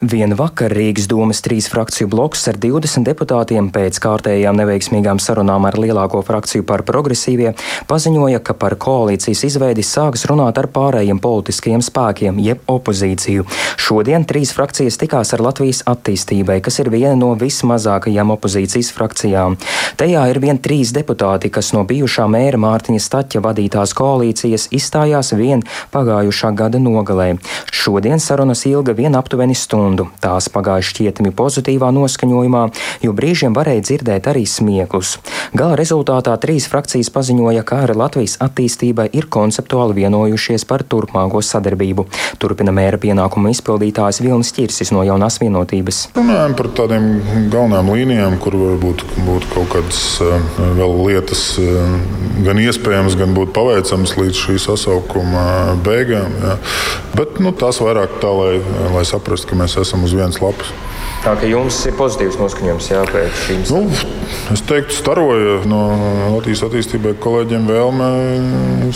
Vienu vakar Rīgas domas trīs frakciju bloks ar 20 deputātiem pēc kārtējām neveiksmīgām sarunām ar lielāko frakciju par progresīvie paziņoja, ka par koalīcijas izveidi sāks runāt ar pārējiem politiskajiem spēkiem, jeb opozīciju. Šodien trīs frakcijas tikās ar Latvijas attīstībai, kas ir viena no vismazākajām opozīcijas frakcijām. Tajā ir vien trīs deputāti, kas no bijušā mēra Mārtiņa Staķa vadītās koalīcijas izstājās vien pagājušā gada nogalē. Šodien sarunas ilga vien aptuveni stundu stundu. Tās pagāja šķietami pozitīvā noskaņojumā, jo brīžiem varēja dzirdēt arī smieklus. Gala rezultātā trīs frakcijas paziņoja, ka ar Latvijas attīstībai ir konceptuāli vienojušies par turpmāko sadarbību. Turpina mēra pienākumu izpildītājs Vilnis Čirsis no jaunās vienotības. Runājam par tādiem galvenām līnijām, kur varbūt būtu kaut kādas eh, vēl lietas, eh, gan iespējamas, gan būtu paveicamas līdz šī sasaukuma beigām. Jā. Bet nu, tās vairāk tā, lai, lai saprastu, ka mēs esam uz vienas lapas. Tā kā jums ir pozitīvs noskaņojums jā, pēc šīm nu, es teiktu, staroja no Latvijas attīstībai kolēģiem vēlme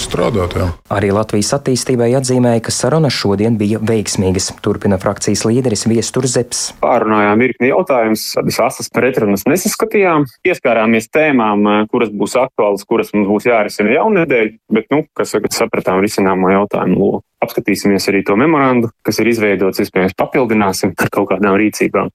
strādāt. Jā. Arī Latvijas attīstībai atzīmēja, ka sarunas šodien bija veiksmīgas. Turpina frakcijas līderis Viestur Zeps. Pārunājām virkni jautājumus, tādas asas pretrunas nesaskatījām. Pieskārāmies tēmām, kuras būs aktuālas, kuras mums būs jārisina jaunedēļ, bet, nu, kas tagad sapratām risināmo jautājumu loku. Apskatīsimies arī to memorandu, kas ir izveidots, iespējams, papildināsim ar kaut kādām rīcībām.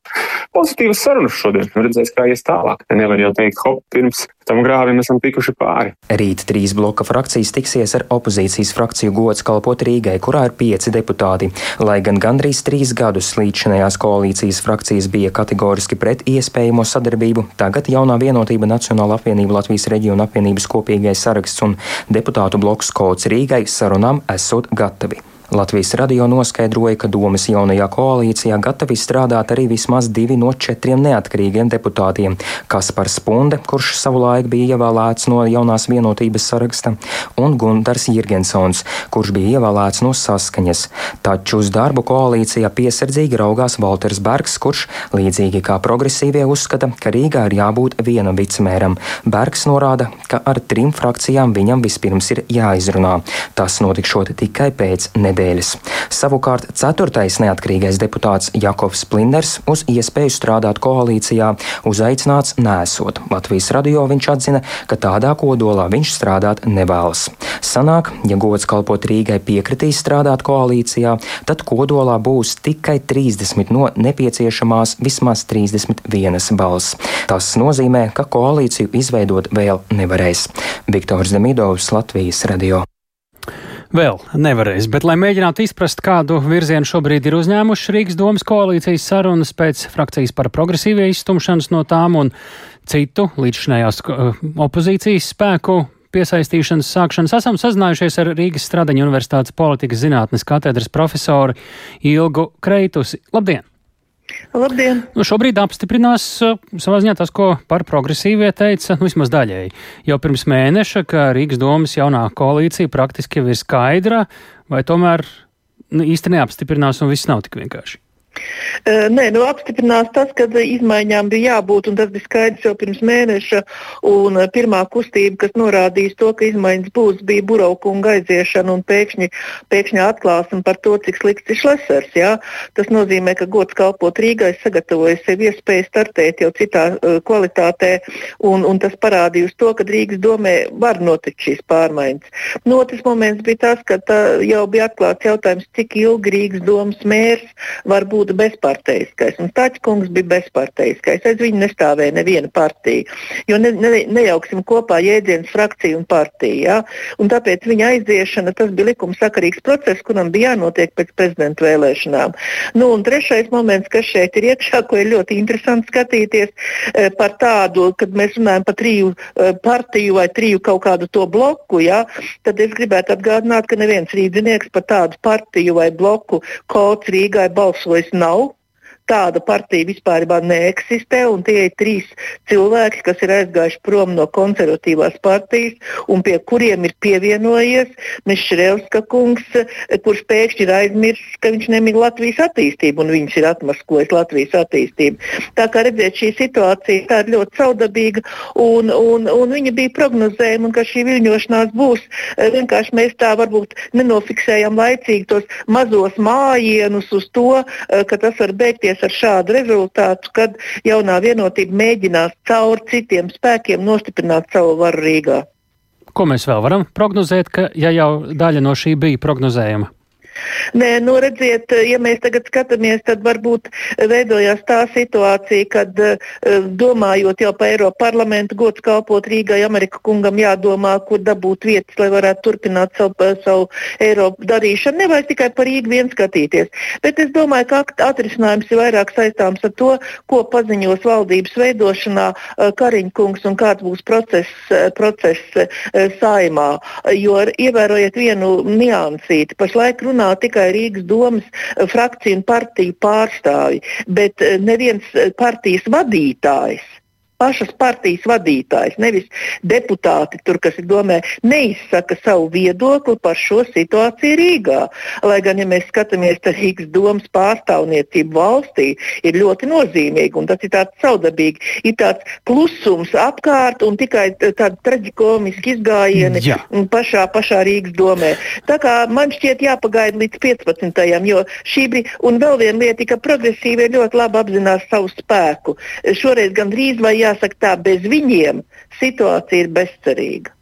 Pozitīvas sarunas šodien, redzēs, kā ies tālāk. Nevar jau teikt, hop, pirms tam grāvim esam tikuši pāri. Rīt trīs bloka frakcijas tiksies ar opozīcijas frakciju gods kalpot Rīgai, kurā ir pieci deputāti. Lai gan gandrīz trīs gadus līdzinējās koalīcijas frakcijas bija kategoriski pret iespējamo sadarbību, tagad jaunā vienotība Nacionāla apvienība Latvijas reģiona apvienības kopīgais saraksts un deputātu bloks kods Rīgai sarunām esot gatavi. Latvijas radio noskaidroja, ka domas jaunajā koalīcijā gatavi strādāt arī vismaz divi no četriem neatkarīgiem deputātiem - Kaspars Spunde, kurš savulaik bija ievēlēts no jaunās vienotības saraksta, un Gunārs Jirgensons, kurš bija ievēlēts no saskaņas. Taču uz darbu koalīcijā piesardzīgi raugās Walters Bergs, kurš līdzīgi kā progresīvie uzskata, ka Rīgā ir jābūt vienam vicemēram. Bergs norāda, ka ar trim frakcijām viņam vispirms ir jāizrunā. Tas notikšot tikai pēc nedēļas nedēļas. Savukārt ceturtais neatkarīgais deputāts Jakovs Plinders uz iespēju strādāt koalīcijā uzaicināts nesot. Latvijas radio viņš atzina, ka tādā kodolā viņš strādāt nevēlas. Sanāk, ja gods kalpot Rīgai piekritīs strādāt koalīcijā, tad kodolā būs tikai 30 no nepieciešamās vismaz 31 balss. Tas nozīmē, ka koalīciju izveidot vēl nevarēs. Viktors Demidovs, Latvijas radio. Vēl nevarēs, bet, lai mēģinātu izprast, kādu virzienu šobrīd ir uzņēmuši Rīgas domas koalīcijas sarunas pēc frakcijas par progresīvie izstumšanas no tām un citu līdzšinējās uh, opozīcijas spēku piesaistīšanas sākšanas esam sazinājušies ar Rīgas Stradaņa Universitātes politikas zinātnes katedras profesoru Ilgu Kreitusi. Labdien! Labdien! Nu, šobrīd apstiprinās uh, savā ziņā tas, ko par progresīvie teica, nu, vismaz daļēji. Jau pirms mēneša, ka Rīgas domas jaunā koalīcija praktiski jau ir skaidra, vai tomēr nu, īsti neapstiprinās un viss nav tik vienkārši. Nē, nu, apstiprinās tas, ka izmaiņām bija jābūt, un tas bija skaidrs jau pirms mēneša. Pirmā kustība, kas norādīja to, ka izmaiņas būs, bija buraukunga aiziešana un pēkšņi, pēkšņi atklāsme par to, cik slikts ir šlesers. Jā. Tas nozīmē, ka gods kalpot Rīgai sagatavoja sev iespēju startēt jau citā uh, kvalitātē, un, un tas parādīja uz to, ka Rīgas domē var notikt šīs pārmaiņas. Nu, otrs moments bija tas, ka tā jau bija atklāts jautājums, cik ilgi Rīgas domas mērs var būt būtu bezparteiskais. Un Tačkungs bija bezparteiskais. Aiz viņu nestāvēja neviena partija. Jo ne, ne, nejauksim kopā jēdzienus frakcija un partija. Ja? Un tāpēc viņa aiziešana bija likumsakarīgs process, kuram bija jānotiek pēc prezidenta vēlēšanām. Nu, un trešais moments, kas šeit ir iekšā, ko ir ļoti interesanti skatīties eh, par tādu, kad mēs runājam par triju eh, partiju vai triju kaut kādu to bloku, ja? tad es gribētu atgādināt, ka neviens rīdzinieks par tādu partiju vai bloku kods Rīgai balsojis nav. Tāda partija vispār neeksistē, un tie ir trīs cilvēki, kas ir aizgājuši prom no konservatīvās partijas, un pie kuriem ir pievienojies Mešrelska kungs, kurš pēkšņi ir aizmirsis, ka viņš nemīl Latvijas attīstību, un viņš ir atmasklojis Latvijas attīstību. Tā kā redzēt, šī situācija ir ļoti caudabīga, un, un, un viņa bija prognozējama, ka šī viļņošanās būs. Vienkārši mēs tā varbūt nenofiksējam laicīgi tos mazos mājienus uz to, ka tas var beigties ar šādu rezultātu, kad jaunā vienotība mēģinās caur citiem spēkiem nostiprināt savu varu Rīgā. Ko mēs vēl varam prognozēt, ka ja jau daļa no šī bija prognozējama? Nē, nu redziet, ja mēs tagad skatāmies, tad varbūt veidojās tā situācija, kad eh, domājot jau par Eiropu parlamentu, gods kalpot Rīgai, Amerika kungam jādomā, kur dabūt vietas, lai varētu turpināt savu, savu Eiropu darīšanu. Nevajag tikai par Rīgu vien skatīties. Bet es domāju, ka atrisinājums ir vairāk saistāms ar to, ko paziņos valdības veidošanā eh, Kariņkungs un kāds būs process, eh, process saimā. Jo ievērojiet vienu niansīti. Pašlaik runā tikai Rīgas domas eh, frakciju un partiju pārstāvji, bet eh, neviens eh, partijas vadītājs pašas partijas vadītājs, nevis deputāti, tur, kas ir domē, neizsaka savu viedokli par šo situāciju Rīgā. Lai gan, ja mēs skatāmies, tad Rīgas domas pārstāvniecība valstī ir ļoti nozīmīga, un tas ir tāds saudabīgi, ir tāds klusums apkārt un tikai tādi traģikomiski izgājieni Jā. pašā, pašā Rīgas domē. Tā kā man šķiet jāpagaida līdz 15. jo šī bija, un vēl viena lieta, ka progresīvie ļoti labi apzinās savu spēku. Šoreiz gan drīz vai jā jāsaka tā, bez viņiem situācija ir bezcerīga.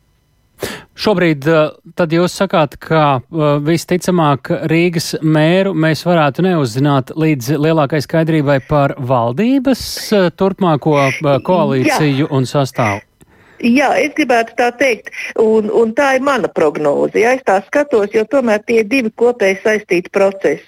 Šobrīd eh, tad jūs sakāt, ka eh, visticamāk Rīgas mēru mēs varētu neuzzināt līdz lielākai skaidrībai par valdības eh, turpmāko koalīciju Jā. un sastāvu. Jā, es gribētu tā teikt, un, un tā ir mana prognoze. Ja es tā skatos, jo tomēr tie ir divi kopēji saistīti procesi.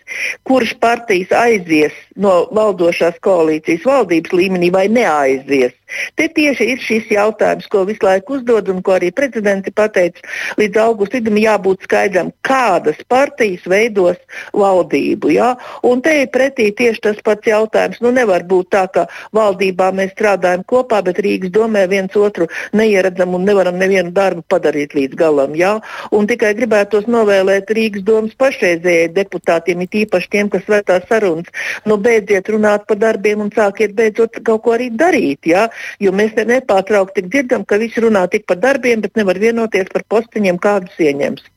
Kurš partijas aizies no valdošās koalīcijas valdības līmenī vai neaizies? Te tieši ir šis jautājums, ko visu laiku uzdod un ko arī prezidenti pateica. Līdz augusta vidum jābūt skaidram, kādas partijas veidos valdību. Ja? Un te ir pretī tieši tas pats jautājums. Nu, nevar būt tā, ka valdībā mēs strādājam kopā, bet Rīgas domē viens otru neieredzam un nevaram nevienu darbu padarīt līdz galam. Ja? Un tikai gribētos novēlēt Rīgas domas pašreizējai deputātiem, it īpaši tiem, kas vētā sarunas. Nu, beidziet runāt par darbiem un sākiet beidzot kaut ko arī darīt. Ja? Jo mēs nepārtraukti dzirdam, ka visi runā tik par darbiem, bet nevar vienoties par postiņiem, kādus ieņems.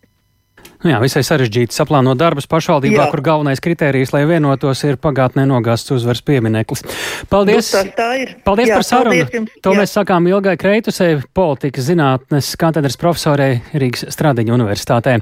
Nu jā, visai sarežģīti saplānot darbus pašvaldībā, jā. kur galvenais kritērijs, lai vienotos, ir pagātnē nogāsts uzvaras piemineklis. Paldies! Nu, tā ir. Paldies jā, par sarunu! Paldies to jā. mēs sakām Ilgai Kreitusē, politikas zinātnes katedras profesorei Rīgas Stradiņa universitātē.